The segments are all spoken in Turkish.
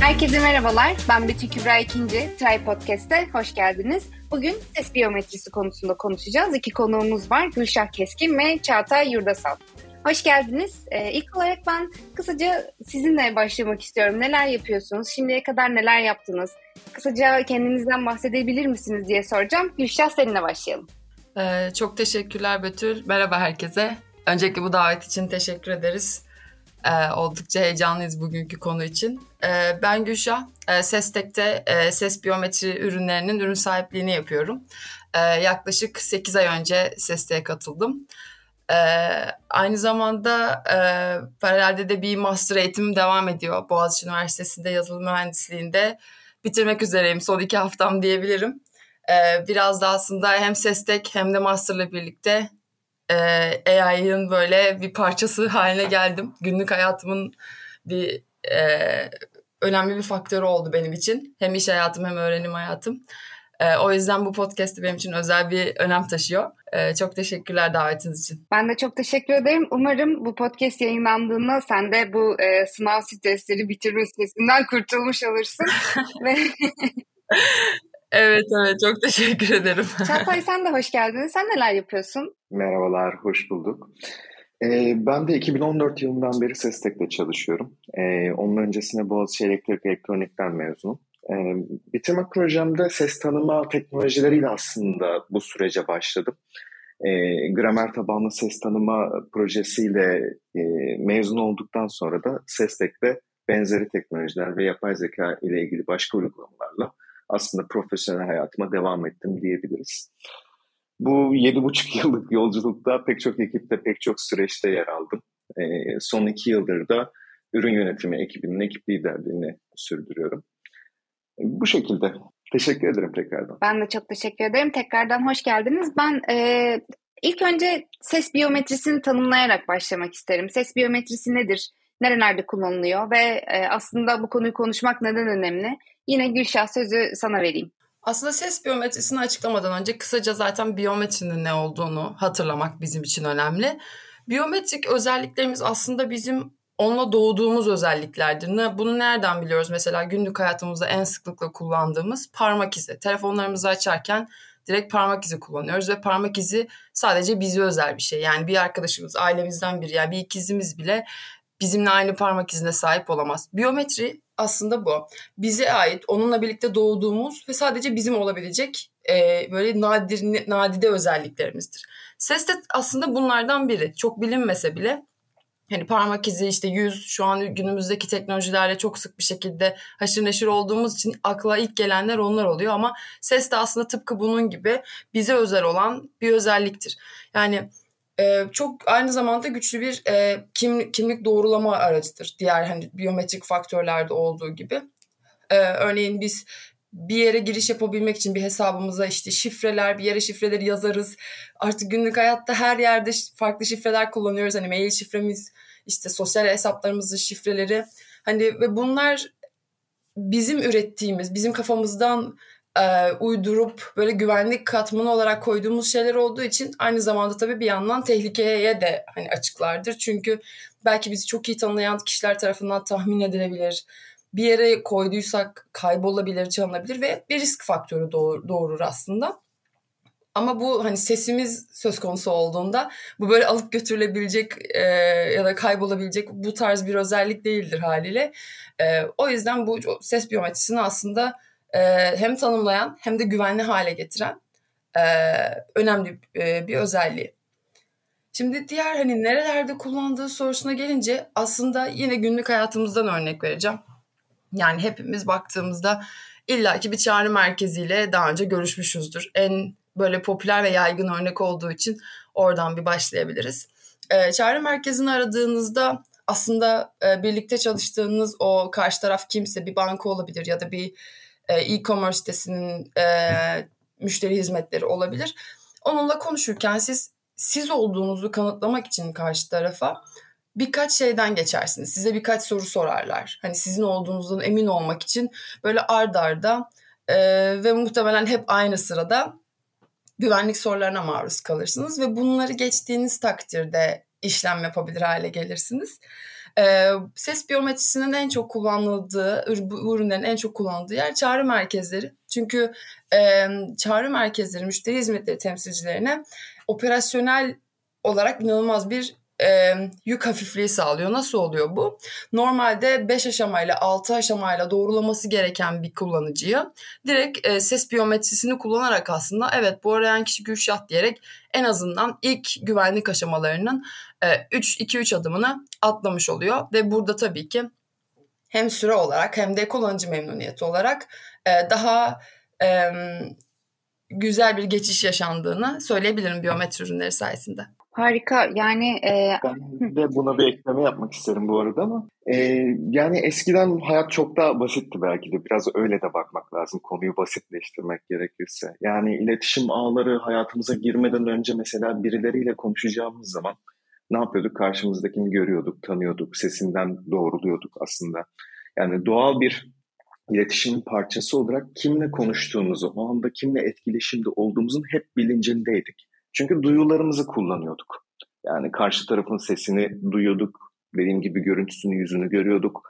Herkese merhabalar. Ben Betül Kübra İkinci. Try Podcast'te hoş geldiniz. Bugün ses biyometrisi konusunda konuşacağız. İki konuğumuz var. Gülşah Keskin ve Çağatay Yurdasal. Hoş geldiniz. Ee, ilk olarak ben kısaca sizinle başlamak istiyorum. Neler yapıyorsunuz? Şimdiye kadar neler yaptınız? Kısaca kendinizden bahsedebilir misiniz diye soracağım. Gülşah seninle başlayalım. Ee, çok teşekkürler Betül. Merhaba herkese. Öncelikle bu davet için teşekkür ederiz. Ee, oldukça heyecanlıyız bugünkü konu için. Ee, ben Gülşah, e, SESTEK'te e, ses biyometri ürünlerinin ürün sahipliğini yapıyorum. Ee, yaklaşık 8 ay önce SESTEK'e katıldım. Ee, aynı zamanda e, paralelde de bir master eğitimim devam ediyor. Boğaziçi Üniversitesi'nde yazılım mühendisliğinde bitirmek üzereyim. Son iki haftam diyebilirim. Ee, biraz da aslında hem SESTEK hem de masterla birlikte e, AI'ın böyle bir parçası haline geldim. Günlük hayatımın bir e, önemli bir faktörü oldu benim için. Hem iş hayatım hem öğrenim hayatım. E, o yüzden bu podcast benim için özel bir önem taşıyor. E, çok teşekkürler davetiniz için. Ben de çok teşekkür ederim. Umarım bu podcast yayınlandığında sen de bu e, sınav stresleri bitirme stresinden kurtulmuş olursun. Ve Evet evet çok teşekkür ederim. Çağatay sen de hoş geldin. Sen neler yapıyorsun? Merhabalar, hoş bulduk. Ee, ben de 2014 yılından beri SESTEK'te çalışıyorum. Ee, onun öncesinde Boğaziçi Elektrik Elektronik'ten mezunum. Ee, bitirme projemde ses tanıma teknolojileriyle aslında bu sürece başladım. Ee, gramer tabanlı ses tanıma projesiyle e, mezun olduktan sonra da SESTEK'te benzeri teknolojiler ve yapay zeka ile ilgili başka uygulamalarla aslında profesyonel hayatıma devam ettim diyebiliriz. Bu yedi buçuk yıllık yolculukta pek çok ekipte, pek çok süreçte yer aldım. E, son iki yıldır da ürün yönetimi ekibinin ekip liderliğini sürdürüyorum. Bu şekilde. Teşekkür ederim tekrardan. Ben de çok teşekkür ederim. Tekrardan hoş geldiniz. Ben e, ilk önce ses biyometrisini tanımlayarak başlamak isterim. Ses biyometrisi nedir? Nerelerde kullanılıyor? Ve e, aslında bu konuyu konuşmak neden önemli? Yine Gülşah sözü sana vereyim. Aslında ses biyometrisini açıklamadan önce kısaca zaten biyometrinin ne olduğunu hatırlamak bizim için önemli. Biyometrik özelliklerimiz aslında bizim onunla doğduğumuz özelliklerdir. Bunu nereden biliyoruz? Mesela günlük hayatımızda en sıklıkla kullandığımız parmak izi. Telefonlarımızı açarken direkt parmak izi kullanıyoruz ve parmak izi sadece bize özel bir şey. Yani bir arkadaşımız, ailemizden biri yani bir ikizimiz bile bizimle aynı parmak izine sahip olamaz. Biyometri aslında bu. Bize ait, onunla birlikte doğduğumuz ve sadece bizim olabilecek e, böyle nadir, nadide özelliklerimizdir. Ses de aslında bunlardan biri. Çok bilinmese bile hani parmak izi işte yüz şu an günümüzdeki teknolojilerle çok sık bir şekilde haşır neşir olduğumuz için akla ilk gelenler onlar oluyor ama ses de aslında tıpkı bunun gibi bize özel olan bir özelliktir. Yani e, çok aynı zamanda güçlü bir e, kim, kimlik doğrulama aracıdır. Diğer hani biyometrik faktörlerde olduğu gibi. E, örneğin biz bir yere giriş yapabilmek için bir hesabımıza işte şifreler, bir yere şifreleri yazarız. Artık günlük hayatta her yerde farklı şifreler kullanıyoruz. Hani mail şifremiz, işte sosyal hesaplarımızın şifreleri. Hani ve bunlar bizim ürettiğimiz, bizim kafamızdan e, uydurup böyle güvenlik katmanı olarak koyduğumuz şeyler olduğu için aynı zamanda tabii bir yandan tehlikeye de hani açıklardır. Çünkü belki bizi çok iyi tanıyan kişiler tarafından tahmin edilebilir. Bir yere koyduysak kaybolabilir, çalınabilir ve bir risk faktörü doğur, doğurur aslında. Ama bu hani sesimiz söz konusu olduğunda bu böyle alıp götürülebilecek e, ya da kaybolabilecek bu tarz bir özellik değildir haliyle. E, o yüzden bu ses biyometrisini aslında e, hem tanımlayan hem de güvenli hale getiren e, önemli e, bir özelliği. Şimdi diğer hani nerelerde kullandığı sorusuna gelince aslında yine günlük hayatımızdan örnek vereceğim. Yani hepimiz baktığımızda illaki bir çağrı merkeziyle daha önce görüşmüşüzdür. En böyle popüler ve yaygın örnek olduğu için oradan bir başlayabiliriz. E, çağrı merkezini aradığınızda aslında e, birlikte çalıştığınız o karşı taraf kimse bir banka olabilir ya da bir e-commerce sitesinin e, müşteri hizmetleri olabilir. Onunla konuşurken siz siz olduğunuzu kanıtlamak için karşı tarafa birkaç şeyden geçersiniz. Size birkaç soru sorarlar. Hani sizin olduğunuzdan emin olmak için böyle ard arda e, ve muhtemelen hep aynı sırada güvenlik sorularına maruz kalırsınız ve bunları geçtiğiniz takdirde işlem yapabilir hale gelirsiniz. E, ses biyometrisinin en çok kullanıldığı, bu ürünlerin en çok kullanıldığı yer çağrı merkezleri. Çünkü e, çağrı merkezleri müşteri hizmetleri temsilcilerine operasyonel olarak inanılmaz bir e, yük hafifliği sağlıyor. Nasıl oluyor bu? Normalde 5 aşamayla 6 aşamayla doğrulaması gereken bir kullanıcıya direkt e, ses biyometrisini kullanarak aslında evet bu arayan kişi Gülşah diyerek en azından ilk güvenlik aşamalarının 3 e, 2-3 adımını atlamış oluyor ve burada tabii ki hem süre olarak hem de kullanıcı memnuniyeti olarak e, daha e, güzel bir geçiş yaşandığını söyleyebilirim biyometri ürünleri sayesinde. Harika. Yani e... ben de buna bir ekleme yapmak isterim bu arada ama e, yani eskiden hayat çok daha basitti belki de. Biraz öyle de bakmak lazım konuyu basitleştirmek gerekirse. Yani iletişim ağları hayatımıza girmeden önce mesela birileriyle konuşacağımız zaman ne yapıyorduk? Karşımızdakini görüyorduk tanıyorduk sesinden doğruluyorduk aslında. Yani doğal bir iletişimin parçası olarak kimle konuştuğumuzu o anda kimle etkileşimde olduğumuzun hep bilincindeydik çünkü duyularımızı kullanıyorduk. Yani karşı tarafın sesini duyuyorduk. Dediğim gibi görüntüsünü, yüzünü görüyorduk.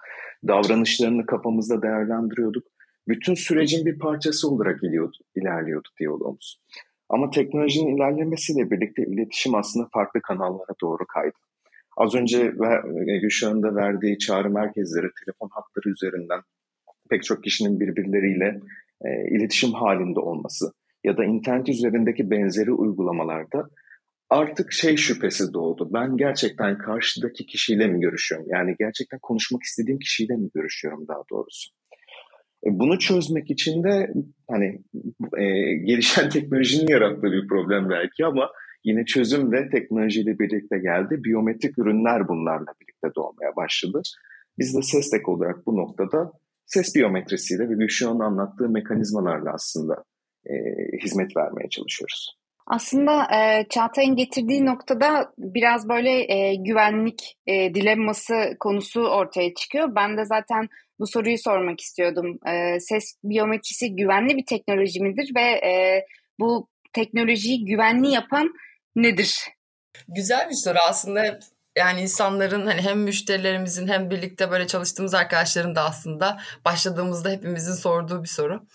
Davranışlarını kafamızda değerlendiriyorduk. Bütün sürecin bir parçası olarak ilerliyordu, ilerliyordu diyalogumuz. Ama teknolojinin ilerlemesiyle birlikte iletişim aslında farklı kanallara doğru kaydı. Az önce Gülşah'ın da verdiği çağrı merkezleri, telefon hatları üzerinden pek çok kişinin birbirleriyle e, iletişim halinde olması, ya da internet üzerindeki benzeri uygulamalarda artık şey şüphesi doğdu. Ben gerçekten karşıdaki kişiyle mi görüşüyorum? Yani gerçekten konuşmak istediğim kişiyle mi görüşüyorum daha doğrusu? E bunu çözmek için de hani e, gelişen teknolojinin yarattığı bir problem belki ama yine çözüm de teknolojiyle birlikte geldi. Biyometrik ürünler bunlarla birlikte doğmaya başladı. Biz de SESTEK olarak bu noktada ses biyometrisiyle ve Gülşah'ın anlattığı mekanizmalarla aslında e, hizmet vermeye çalışıyoruz. Aslında e, Çağatay'ın getirdiği noktada biraz böyle e, güvenlik e, dilemması konusu ortaya çıkıyor. Ben de zaten bu soruyu sormak istiyordum. E, ses biyometrisi güvenli bir teknoloji midir ve e, bu teknolojiyi güvenli yapan nedir? Güzel bir soru aslında yani insanların hani hem müşterilerimizin hem birlikte böyle çalıştığımız arkadaşların da aslında başladığımızda hepimizin sorduğu bir soru.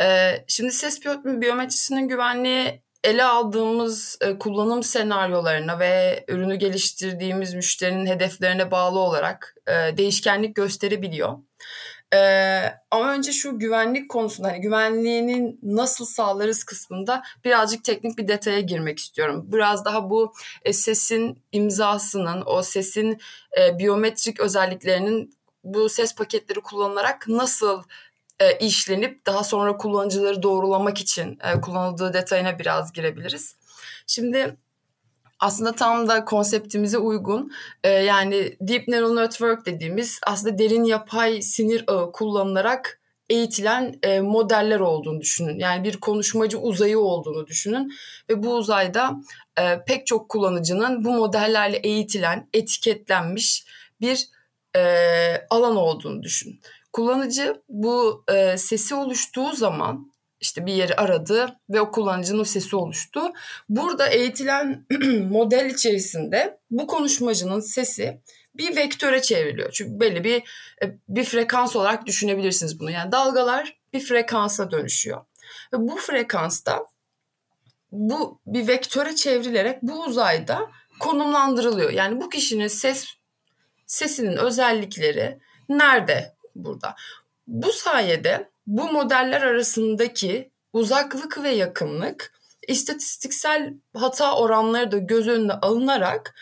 Ee, şimdi ses biyometrisinin güvenliği ele aldığımız e, kullanım senaryolarına ve ürünü geliştirdiğimiz müşterinin hedeflerine bağlı olarak e, değişkenlik gösterebiliyor. Ee, ama önce şu güvenlik konusunda hani güvenliğinin nasıl sağlarız kısmında birazcık teknik bir detaya girmek istiyorum. Biraz daha bu e, sesin imzasının, o sesin e, biyometrik özelliklerinin bu ses paketleri kullanılarak nasıl e, işlenip daha sonra kullanıcıları doğrulamak için e, kullanıldığı detayına biraz girebiliriz. Şimdi aslında tam da konseptimize uygun e, yani Deep Neural Network dediğimiz aslında derin yapay sinir ağı kullanılarak eğitilen e, modeller olduğunu düşünün. Yani bir konuşmacı uzayı olduğunu düşünün ve bu uzayda e, pek çok kullanıcının bu modellerle eğitilen, etiketlenmiş bir e, alan olduğunu düşün. Kullanıcı bu e, sesi oluştuğu zaman işte bir yeri aradı ve o kullanıcının sesi oluştu. Burada eğitilen model içerisinde bu konuşmacının sesi bir vektöre çevriliyor. Çünkü belli bir e, bir frekans olarak düşünebilirsiniz bunu. Yani dalgalar bir frekansa dönüşüyor. Ve bu frekansta bu bir vektöre çevrilerek bu uzayda konumlandırılıyor. Yani bu kişinin ses sesinin özellikleri nerede burada. Bu sayede bu modeller arasındaki uzaklık ve yakınlık istatistiksel hata oranları da göz önüne alınarak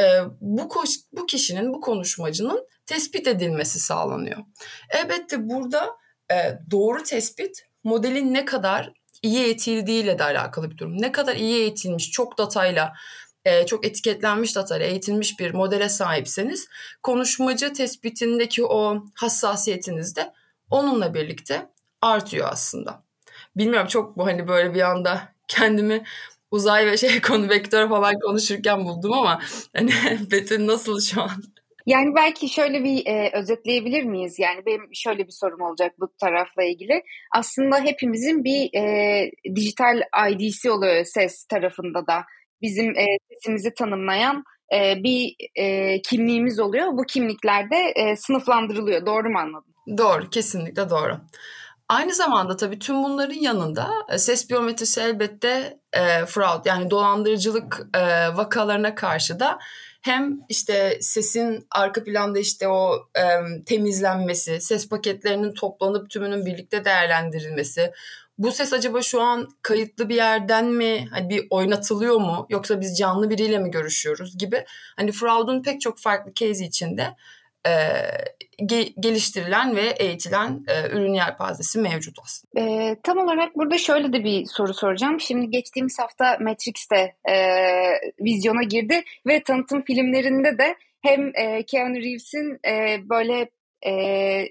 e, bu koş, bu kişinin bu konuşmacının tespit edilmesi sağlanıyor. Elbette burada e, doğru tespit modelin ne kadar iyi eğitildiğiyle de alakalı bir durum. Ne kadar iyi eğitilmiş, çok datayla e, çok etiketlenmiş datayla eğitilmiş bir modele sahipseniz konuşmacı tespitindeki o hassasiyetiniz de onunla birlikte artıyor aslında. Bilmiyorum çok bu hani böyle bir anda kendimi uzay ve şey konu vektör falan konuşurken buldum ama hani Betül nasıl şu an? Yani belki şöyle bir e, özetleyebilir miyiz? Yani benim şöyle bir sorum olacak bu tarafla ilgili. Aslında hepimizin bir e, dijital ID'si oluyor ses tarafında da bizim e, sesimizi tanımlayan e, bir e, kimliğimiz oluyor. Bu kimliklerde e, sınıflandırılıyor. Doğru mu anladım? Doğru, kesinlikle doğru. Aynı zamanda tabii tüm bunların yanında e, ses biyometrisi elbette e, fraud yani dolandırıcılık e, vakalarına karşı da hem işte sesin arka planda işte o e, temizlenmesi, ses paketlerinin toplanıp tümünün birlikte değerlendirilmesi, bu ses acaba şu an kayıtlı bir yerden mi hani bir oynatılıyor mu yoksa biz canlı biriyle mi görüşüyoruz gibi hani fraud'un pek çok farklı case içinde e, ge- geliştirilen ve eğitilen e, ürün yelpazesi mevcut aslında. E, tam olarak burada şöyle de bir soru soracağım. Şimdi geçtiğimiz hafta Matrix'te e, vizyona girdi ve tanıtım filmlerinde de hem e, Keanu Reeves'in e, böyle e,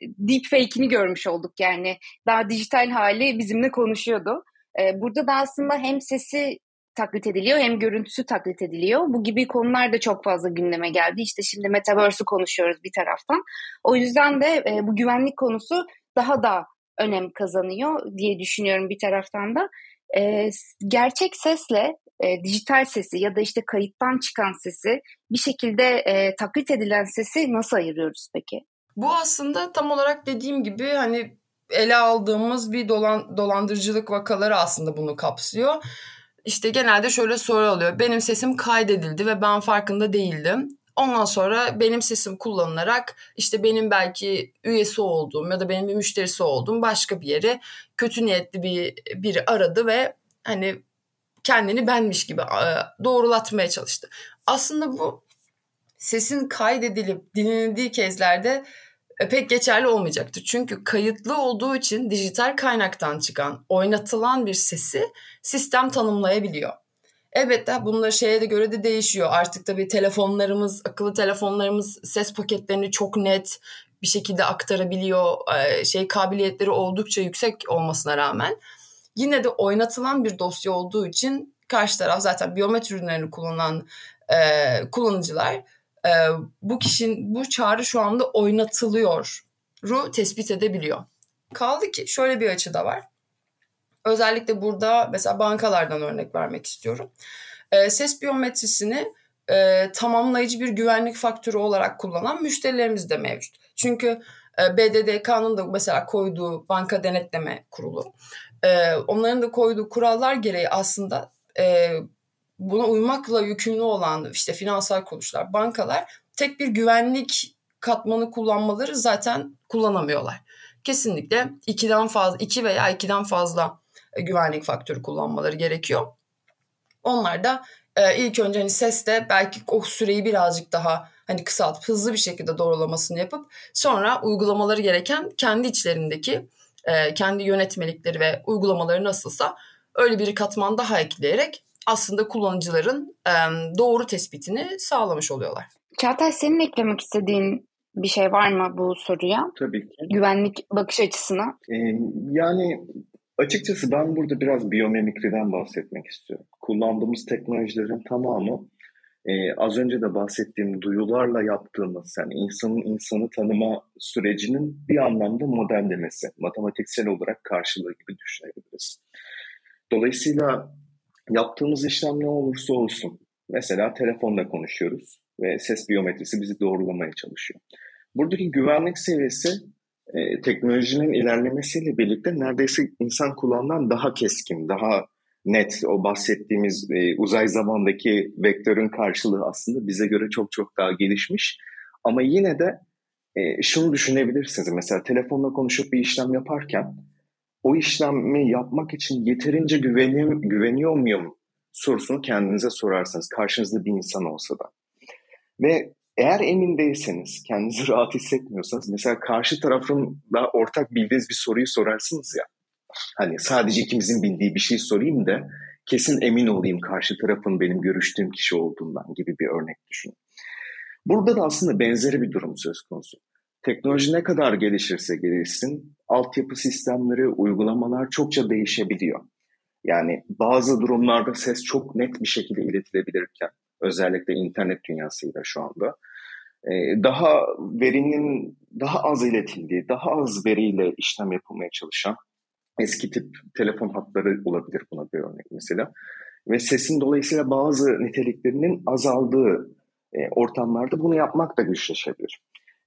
deepfake'ini görmüş olduk yani. Daha dijital hali bizimle konuşuyordu. E, burada da aslında hem sesi taklit ediliyor hem görüntüsü taklit ediliyor. Bu gibi konular da çok fazla gündeme geldi. İşte şimdi Metaverse'ü konuşuyoruz bir taraftan. O yüzden de e, bu güvenlik konusu daha da önem kazanıyor diye düşünüyorum bir taraftan da. E, gerçek sesle e, dijital sesi ya da işte kayıttan çıkan sesi bir şekilde e, taklit edilen sesi nasıl ayırıyoruz peki? Bu aslında tam olarak dediğim gibi hani ele aldığımız bir dolan, dolandırıcılık vakaları aslında bunu kapsıyor. İşte genelde şöyle soru oluyor. Benim sesim kaydedildi ve ben farkında değildim. Ondan sonra benim sesim kullanılarak işte benim belki üyesi olduğum ya da benim bir müşterisi olduğum başka bir yere kötü niyetli bir biri aradı ve hani kendini benmiş gibi doğrulatmaya çalıştı. Aslında bu sesin kaydedilip dinlenildiği kezlerde pek geçerli olmayacaktır. Çünkü kayıtlı olduğu için dijital kaynaktan çıkan, oynatılan bir sesi sistem tanımlayabiliyor. Elbette bunlar şeye de göre de değişiyor. Artık tabii telefonlarımız, akıllı telefonlarımız ses paketlerini çok net bir şekilde aktarabiliyor. E, şey kabiliyetleri oldukça yüksek olmasına rağmen yine de oynatılan bir dosya olduğu için karşı taraf zaten biyometri ürünlerini kullanan e, kullanıcılar e, bu kişinin bu çağrı şu anda oynatılıyor ru tespit edebiliyor. Kaldı ki şöyle bir açı da var. Özellikle burada mesela bankalardan örnek vermek istiyorum. E, ses biyometrisini e, tamamlayıcı bir güvenlik faktörü olarak kullanan müşterilerimiz de mevcut. Çünkü e, BDDK'nın da mesela koyduğu banka denetleme kurulu, e, onların da koyduğu kurallar gereği aslında e, buna uymakla yükümlü olan işte finansal kuruluşlar, bankalar tek bir güvenlik katmanı kullanmaları zaten kullanamıyorlar. Kesinlikle ikiden fazla, iki veya ikiden fazla e, güvenlik faktörü kullanmaları gerekiyor. Onlar da e, ilk önce hani sesle belki o süreyi birazcık daha hani kısaltıp hızlı bir şekilde doğrulamasını yapıp sonra uygulamaları gereken kendi içlerindeki e, kendi yönetmelikleri ve uygulamaları nasılsa öyle bir katman daha ekleyerek aslında kullanıcıların doğru tespitini sağlamış oluyorlar. Çağatay senin eklemek istediğin bir şey var mı bu soruya? Tabii ki. Güvenlik bakış açısına. Ee, yani açıkçası ben burada biraz biyomimikriden bahsetmek istiyorum. Kullandığımız teknolojilerin tamamı e, az önce de bahsettiğim duyularla yaptığımız yani insanın insanı tanıma sürecinin bir anlamda modellemesi, matematiksel olarak karşılığı gibi düşünebiliriz. Dolayısıyla Yaptığımız işlem ne olursa olsun. Mesela telefonda konuşuyoruz ve ses biyometrisi bizi doğrulamaya çalışıyor. Buradaki güvenlik seviyesi e, teknolojinin ilerlemesiyle birlikte neredeyse insan kulağından daha keskin, daha net o bahsettiğimiz e, uzay zamandaki vektörün karşılığı aslında bize göre çok çok daha gelişmiş. Ama yine de e, şunu düşünebilirsiniz. Mesela telefonla konuşup bir işlem yaparken o işlemi yapmak için yeterince güveniyor, güveniyor muyum sorusunu kendinize sorarsınız. Karşınızda bir insan olsa da. Ve eğer emin değilseniz, kendinizi rahat hissetmiyorsanız mesela karşı tarafın da ortak bildiğiniz bir soruyu sorarsınız ya. Hani sadece ikimizin bildiği bir şey sorayım da kesin emin olayım karşı tarafın benim görüştüğüm kişi olduğundan gibi bir örnek düşünün. Burada da aslında benzeri bir durum söz konusu. Teknoloji ne kadar gelişirse gelişsin, altyapı sistemleri, uygulamalar çokça değişebiliyor. Yani bazı durumlarda ses çok net bir şekilde iletilebilirken, özellikle internet dünyasıyla şu anda, e, daha verinin daha az iletildiği, daha az veriyle işlem yapılmaya çalışan eski tip telefon hatları olabilir buna bir örnek mesela. Ve sesin dolayısıyla bazı niteliklerinin azaldığı e, ortamlarda bunu yapmak da güçleşebilir.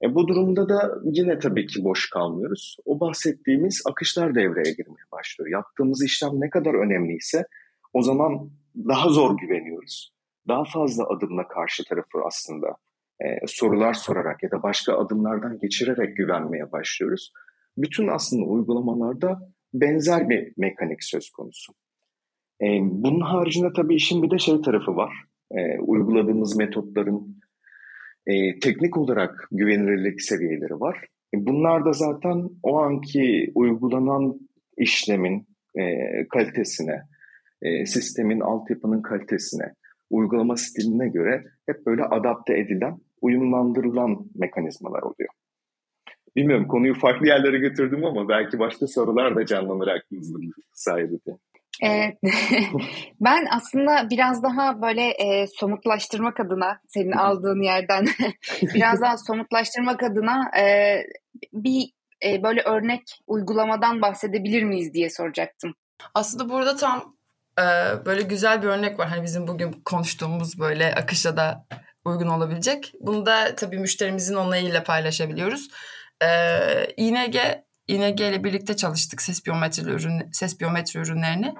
E, bu durumda da yine tabii ki boş kalmıyoruz. O bahsettiğimiz akışlar devreye girmeye başlıyor. Yaptığımız işlem ne kadar önemliyse o zaman daha zor güveniyoruz. Daha fazla adımla karşı tarafı aslında e, sorular sorarak ya da başka adımlardan geçirerek güvenmeye başlıyoruz. Bütün aslında uygulamalarda benzer bir mekanik söz konusu. E, bunun haricinde tabii işin bir de şey tarafı var. E, uyguladığımız metotların e, teknik olarak güvenilirlik seviyeleri var. E, bunlar da zaten o anki uygulanan işlemin e, kalitesine, e, sistemin altyapının kalitesine, uygulama stiline göre hep böyle adapte edilen, uyumlandırılan mekanizmalar oluyor. Bilmiyorum konuyu farklı yerlere götürdüm ama belki başka sorular da canlanır aklınızda sayede. Evet. ben aslında biraz daha böyle e, somutlaştırmak adına senin aldığın yerden biraz daha somutlaştırmak adına e, bir e, böyle örnek uygulamadan bahsedebilir miyiz diye soracaktım. Aslında burada tam e, böyle güzel bir örnek var. Hani bizim bugün konuştuğumuz böyle akışa da uygun olabilecek. Bunu da tabii müşterimizin onayıyla paylaşabiliyoruz. E, ING ING ile birlikte çalıştık ses biyometri ürün ses biyometri ürünlerini.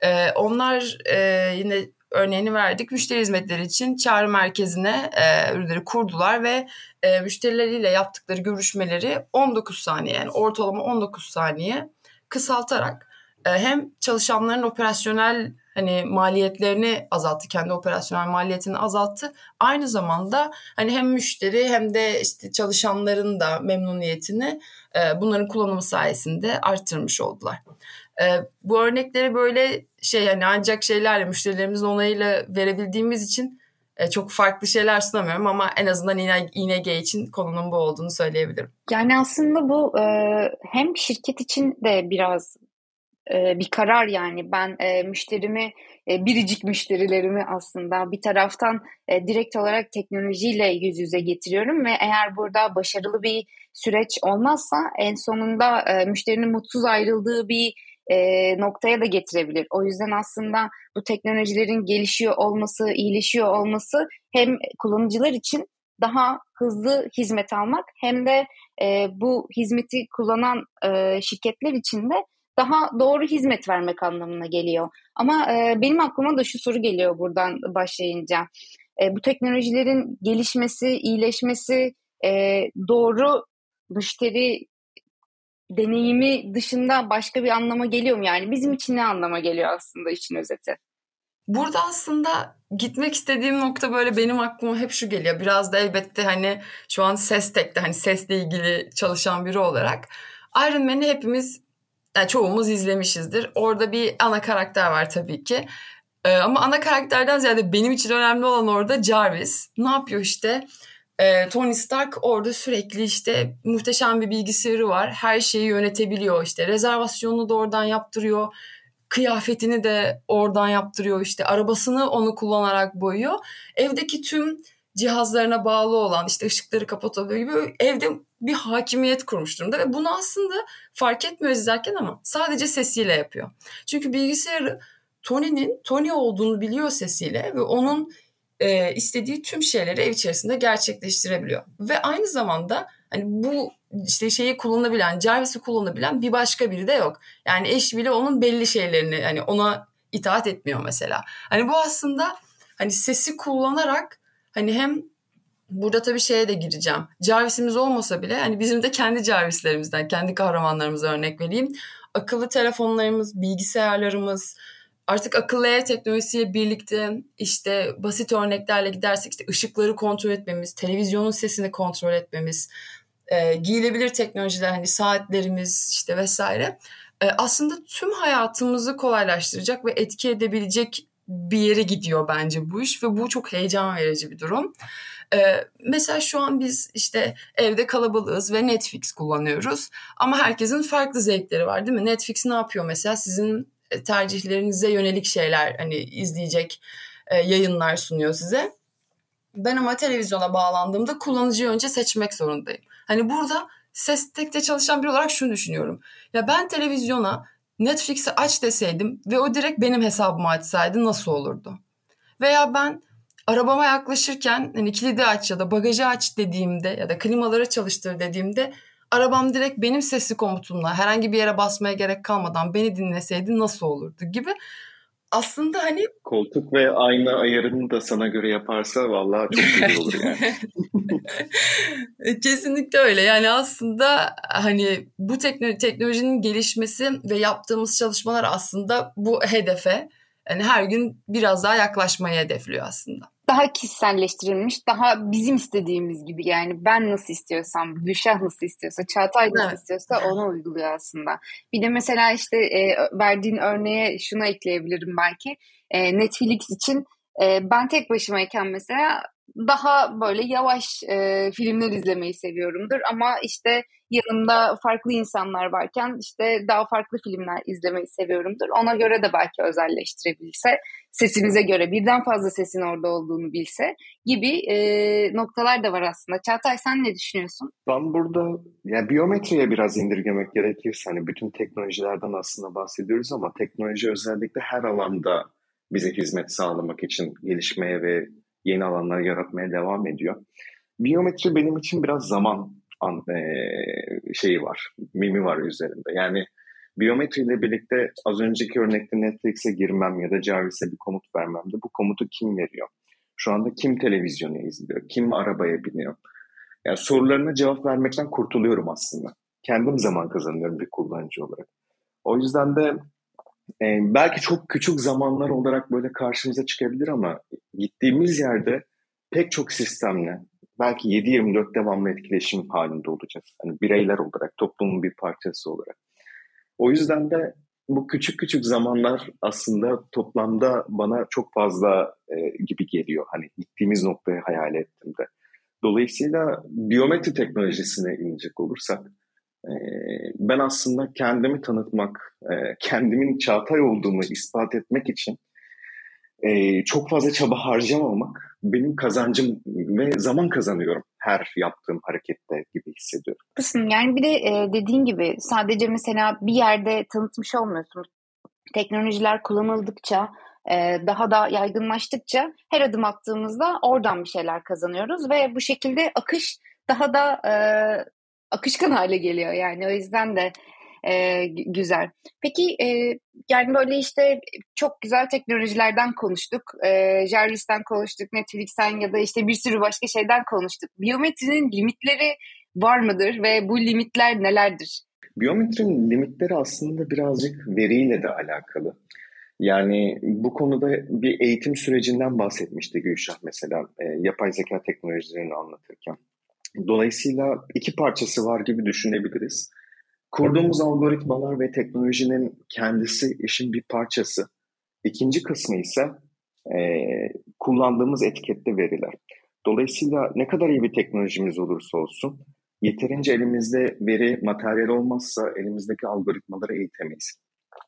E, onlar e, yine örneğini verdik. Müşteri hizmetleri için çağrı merkezine e, ürünleri kurdular ve e, müşterileriyle yaptıkları görüşmeleri 19 saniye yani ortalama 19 saniye kısaltarak e, hem çalışanların operasyonel hani maliyetlerini azalttı, kendi operasyonel maliyetini azalttı. Aynı zamanda hani hem müşteri hem de işte çalışanların da memnuniyetini e, bunların kullanımı sayesinde arttırmış oldular. E, bu örnekleri böyle şey hani ancak şeylerle müşterilerimizin onayıyla verebildiğimiz için e, çok farklı şeyler sunamıyorum ama en azından ING için konunun bu olduğunu söyleyebilirim. Yani aslında bu hem şirket için de biraz e, bir karar yani ben e, müşterimi e, biricik müşterilerimi aslında bir taraftan e, direkt olarak teknolojiyle yüz yüze getiriyorum ve eğer burada başarılı bir süreç olmazsa en sonunda e, müşterinin mutsuz ayrıldığı bir e, noktaya da getirebilir. O yüzden aslında bu teknolojilerin gelişiyor olması, iyileşiyor olması hem kullanıcılar için daha hızlı hizmet almak hem de e, bu hizmeti kullanan e, şirketler için de daha doğru hizmet vermek anlamına geliyor. Ama e, benim aklıma da şu soru geliyor buradan başlayınca. E, bu teknolojilerin gelişmesi, iyileşmesi e, doğru müşteri deneyimi dışında başka bir anlama geliyor mu? Yani bizim için ne anlama geliyor aslında işin özeti? Burada aslında gitmek istediğim nokta böyle benim aklıma hep şu geliyor. Biraz da elbette hani şu an ses tekte hani sesle ilgili çalışan biri olarak Iron Man'i hepimiz yani çoğumuz izlemişizdir. Orada bir ana karakter var tabii ki. Ee, ama ana karakterden ziyade benim için önemli olan orada Jarvis. Ne yapıyor işte? Ee, Tony Stark orada sürekli işte muhteşem bir bilgisayarı var. Her şeyi yönetebiliyor işte. Rezervasyonunu da oradan yaptırıyor. Kıyafetini de oradan yaptırıyor işte. Arabasını onu kullanarak boyuyor. Evdeki tüm cihazlarına bağlı olan işte ışıkları kapatabiliyor gibi evde bir hakimiyet kurmuş durumda ve bunu aslında fark etmiyor izlerken ama sadece sesiyle yapıyor. Çünkü bilgisayarı Tony'nin Tony olduğunu biliyor sesiyle ve onun e, istediği tüm şeyleri ev içerisinde gerçekleştirebiliyor. Ve aynı zamanda hani bu işte şeyi kullanabilen, Jarvis'i kullanabilen bir başka biri de yok. Yani eş bile onun belli şeylerini hani ona itaat etmiyor mesela. Hani bu aslında hani sesi kullanarak hani hem burada tabii şeye de gireceğim. Jarvis'imiz olmasa bile hani bizim de kendi Jarvis'lerimizden, kendi kahramanlarımıza örnek vereyim. Akıllı telefonlarımız, bilgisayarlarımız, artık akıllı ev teknolojisiyle birlikte işte basit örneklerle gidersek işte ışıkları kontrol etmemiz, televizyonun sesini kontrol etmemiz, e, giyilebilir teknolojiler hani saatlerimiz işte vesaire e, aslında tüm hayatımızı kolaylaştıracak ve etki edebilecek bir yere gidiyor bence bu iş ve bu çok heyecan verici bir durum. Ee, mesela şu an biz işte evde kalabalığız ve Netflix kullanıyoruz ama herkesin farklı zevkleri var değil mi? Netflix ne yapıyor mesela sizin e, tercihlerinize yönelik şeyler hani izleyecek e, yayınlar sunuyor size. Ben ama televizyona bağlandığımda kullanıcıyı önce seçmek zorundayım. Hani burada ses tekte çalışan biri olarak şunu düşünüyorum. Ya ben televizyona Netflix'i aç deseydim ve o direkt benim hesabıma açsaydı nasıl olurdu? Veya ben arabama yaklaşırken hani kilidi aç ya da bagajı aç dediğimde ya da klimaları çalıştır dediğimde arabam direkt benim sesli komutumla herhangi bir yere basmaya gerek kalmadan beni dinleseydi nasıl olurdu gibi aslında hani koltuk ve ayna ayarını da sana göre yaparsa vallahi çok güzel olur yani. Kesinlikle öyle. Yani aslında hani bu teknolojinin gelişmesi ve yaptığımız çalışmalar aslında bu hedefe yani her gün biraz daha yaklaşmayı hedefliyor aslında daha kişiselleştirilmiş, daha bizim istediğimiz gibi yani ben nasıl istiyorsam, Gülşah nasıl istiyorsa, Çağatay nasıl evet. istiyorsa ona uyguluyor aslında. Bir de mesela işte e, verdiğin örneğe şunu ekleyebilirim belki. E, Netflix için e, ben tek başımayken mesela daha böyle yavaş e, filmler izlemeyi seviyorumdur ama işte yanımda farklı insanlar varken işte daha farklı filmler izlemeyi seviyorumdur. Ona göre de belki özelleştirebilse, sesimize göre birden fazla sesin orada olduğunu bilse gibi e, noktalar da var aslında. Çağatay sen ne düşünüyorsun? Ben burada ya biyometriye biraz indirgemek gerekirse hani bütün teknolojilerden aslında bahsediyoruz ama teknoloji özellikle her alanda bize hizmet sağlamak için gelişmeye ve yeni alanlar yaratmaya devam ediyor. Biyometri benim için biraz zaman an, e, şeyi var, mimi var üzerinde. Yani biyometriyle birlikte az önceki örnekte Netflix'e girmem ya da Jarvis'e bir komut vermemde bu komutu kim veriyor? Şu anda kim televizyonu izliyor? Kim arabaya biniyor? Yani sorularına cevap vermekten kurtuluyorum aslında. Kendim zaman kazanıyorum bir kullanıcı olarak. O yüzden de e, belki çok küçük zamanlar olarak böyle karşımıza çıkabilir ama gittiğimiz yerde pek çok sistemle belki 7-24 devamlı etkileşim halinde olacağız. Hani bireyler olarak, toplumun bir parçası olarak. O yüzden de bu küçük küçük zamanlar aslında toplamda bana çok fazla e, gibi geliyor. Hani gittiğimiz noktayı hayal ettiğimde. Dolayısıyla biyometri teknolojisine inecek olursak ben aslında kendimi tanıtmak, e, kendimin Çağatay olduğumu ispat etmek için e, çok fazla çaba harcamamak benim kazancım ve zaman kazanıyorum her yaptığım harekette gibi hissediyorum. Kısım yani bir de e, dediğin gibi sadece mesela bir yerde tanıtmış olmuyorsun. Teknolojiler kullanıldıkça daha da yaygınlaştıkça her adım attığımızda oradan bir şeyler kazanıyoruz ve bu şekilde akış daha da akışkan hale geliyor yani o yüzden de e, güzel. Peki e, yani böyle işte çok güzel teknolojilerden konuştuk. E, Jarvis'ten konuştuk, Netflix'ten ya da işte bir sürü başka şeyden konuştuk. Biyometrinin limitleri var mıdır ve bu limitler nelerdir? Biyometrinin limitleri aslında birazcık veriyle de alakalı. Yani bu konuda bir eğitim sürecinden bahsetmişti Gülşah mesela e, yapay zeka teknolojilerini anlatırken. Dolayısıyla iki parçası var gibi düşünebiliriz. Kurduğumuz algoritmalar ve teknolojinin kendisi işin bir parçası. İkinci kısmı ise e, kullandığımız etikette veriler. Dolayısıyla ne kadar iyi bir teknolojimiz olursa olsun yeterince elimizde veri, materyal olmazsa elimizdeki algoritmaları eğitemeyiz.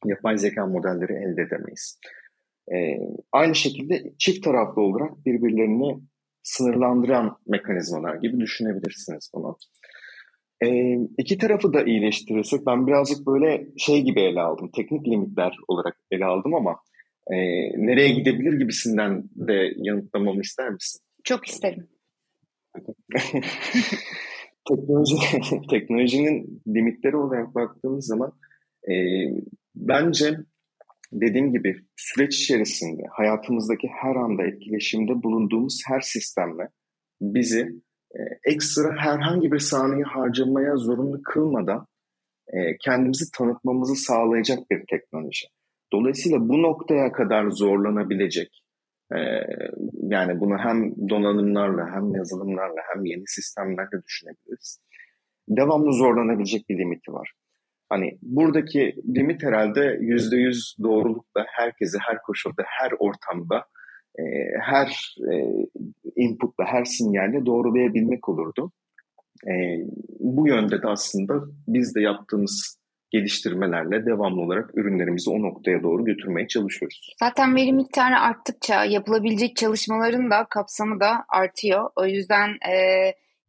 Yapay zeka modelleri elde edemeyiz. E, aynı şekilde çift taraflı olarak birbirlerini sınırlandıran mekanizmalar gibi düşünebilirsiniz bunu. E, iki tarafı da iyileştiriyorsak ben birazcık böyle şey gibi ele aldım. Teknik limitler olarak ele aldım ama e, nereye gidebilir gibisinden de yanıtlamamı ister misin? Çok isterim. Teknoloji, teknolojinin limitleri olarak baktığımız zaman e, bence dediğim gibi süreç içerisinde hayatımızdaki her anda etkileşimde bulunduğumuz her sistemle bizi e, ekstra herhangi bir saniye harcamaya zorunlu kılmadan e, kendimizi tanıtmamızı sağlayacak bir teknoloji. Dolayısıyla bu noktaya kadar zorlanabilecek, e, yani bunu hem donanımlarla hem yazılımlarla hem yeni sistemlerle düşünebiliriz. Devamlı zorlanabilecek bir limiti var. Hani buradaki limit herhalde yüzde yüz doğrulukla herkese, her koşulda, her ortamda, e, her e, inputla, her sinyalle doğrulayabilmek olurdu. E, bu yönde de aslında biz de yaptığımız geliştirmelerle devamlı olarak ürünlerimizi o noktaya doğru götürmeye çalışıyoruz. Zaten veri miktarı arttıkça yapılabilecek çalışmaların da kapsamı da artıyor. O yüzden e,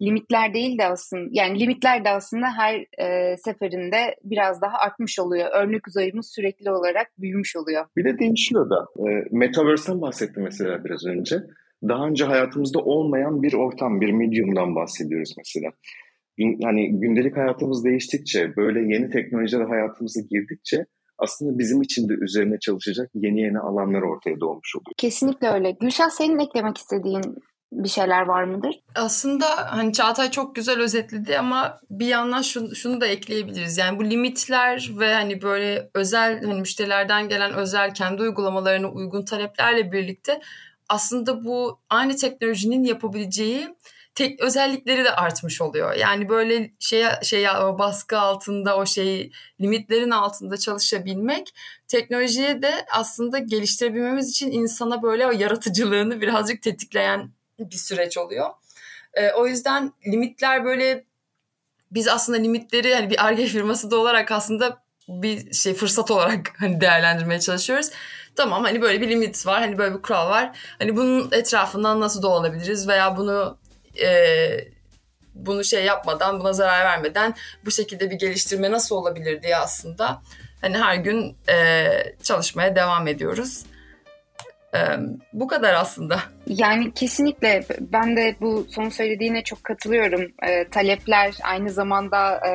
limitler değil de aslında yani limitler de aslında her e, seferinde biraz daha artmış oluyor. Örnek uzayımız sürekli olarak büyümüş oluyor. Bir de değişiyor da. E, Metaverse'den bahsettim mesela biraz önce. daha önce hayatımızda olmayan bir ortam, bir medium'dan bahsediyoruz mesela. Yani gündelik hayatımız değiştikçe, böyle yeni teknolojiler hayatımıza girdikçe aslında bizim için de üzerine çalışacak yeni yeni alanlar ortaya doğmuş oluyor. Kesinlikle öyle. Gülşah senin eklemek istediğin bir şeyler var mıdır? Aslında hani Çağatay çok güzel özetledi ama bir yandan şunu, şunu da ekleyebiliriz. Yani bu limitler ve hani böyle özel hani müşterilerden gelen özel kendi uygulamalarına uygun taleplerle birlikte aslında bu aynı teknolojinin yapabileceği tek özellikleri de artmış oluyor. Yani böyle şey şey baskı altında o şey limitlerin altında çalışabilmek teknolojiye de aslında geliştirebilmemiz için insana böyle o yaratıcılığını birazcık tetikleyen bir süreç oluyor. E, o yüzden limitler böyle biz aslında limitleri hani bir arge firması da olarak aslında bir şey fırsat olarak hani değerlendirmeye çalışıyoruz. Tamam hani böyle bir limit var, hani böyle bir kural var. Hani bunun etrafından nasıl dolanabiliriz veya bunu e, bunu şey yapmadan, buna zarar vermeden bu şekilde bir geliştirme nasıl olabilir diye aslında hani her gün e, çalışmaya devam ediyoruz. Ee, bu kadar aslında. Yani kesinlikle ben de bu son söylediğine çok katılıyorum. Ee, talepler aynı zamanda e,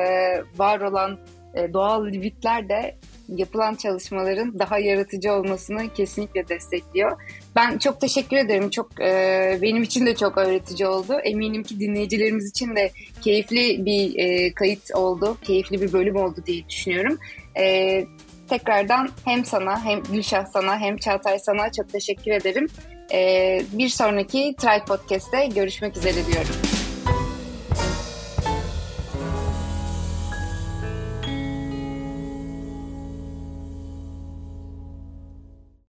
var olan e, doğal limitler de yapılan çalışmaların daha yaratıcı olmasını kesinlikle destekliyor. Ben çok teşekkür ederim. Çok e, benim için de çok öğretici oldu. Eminim ki dinleyicilerimiz için de keyifli bir e, kayıt oldu, keyifli bir bölüm oldu diye düşünüyorum. E, Tekrardan hem sana hem Gülşah sana hem Çağatay sana çok teşekkür ederim. Ee, bir sonraki Try Podcast'te görüşmek üzere diyorum.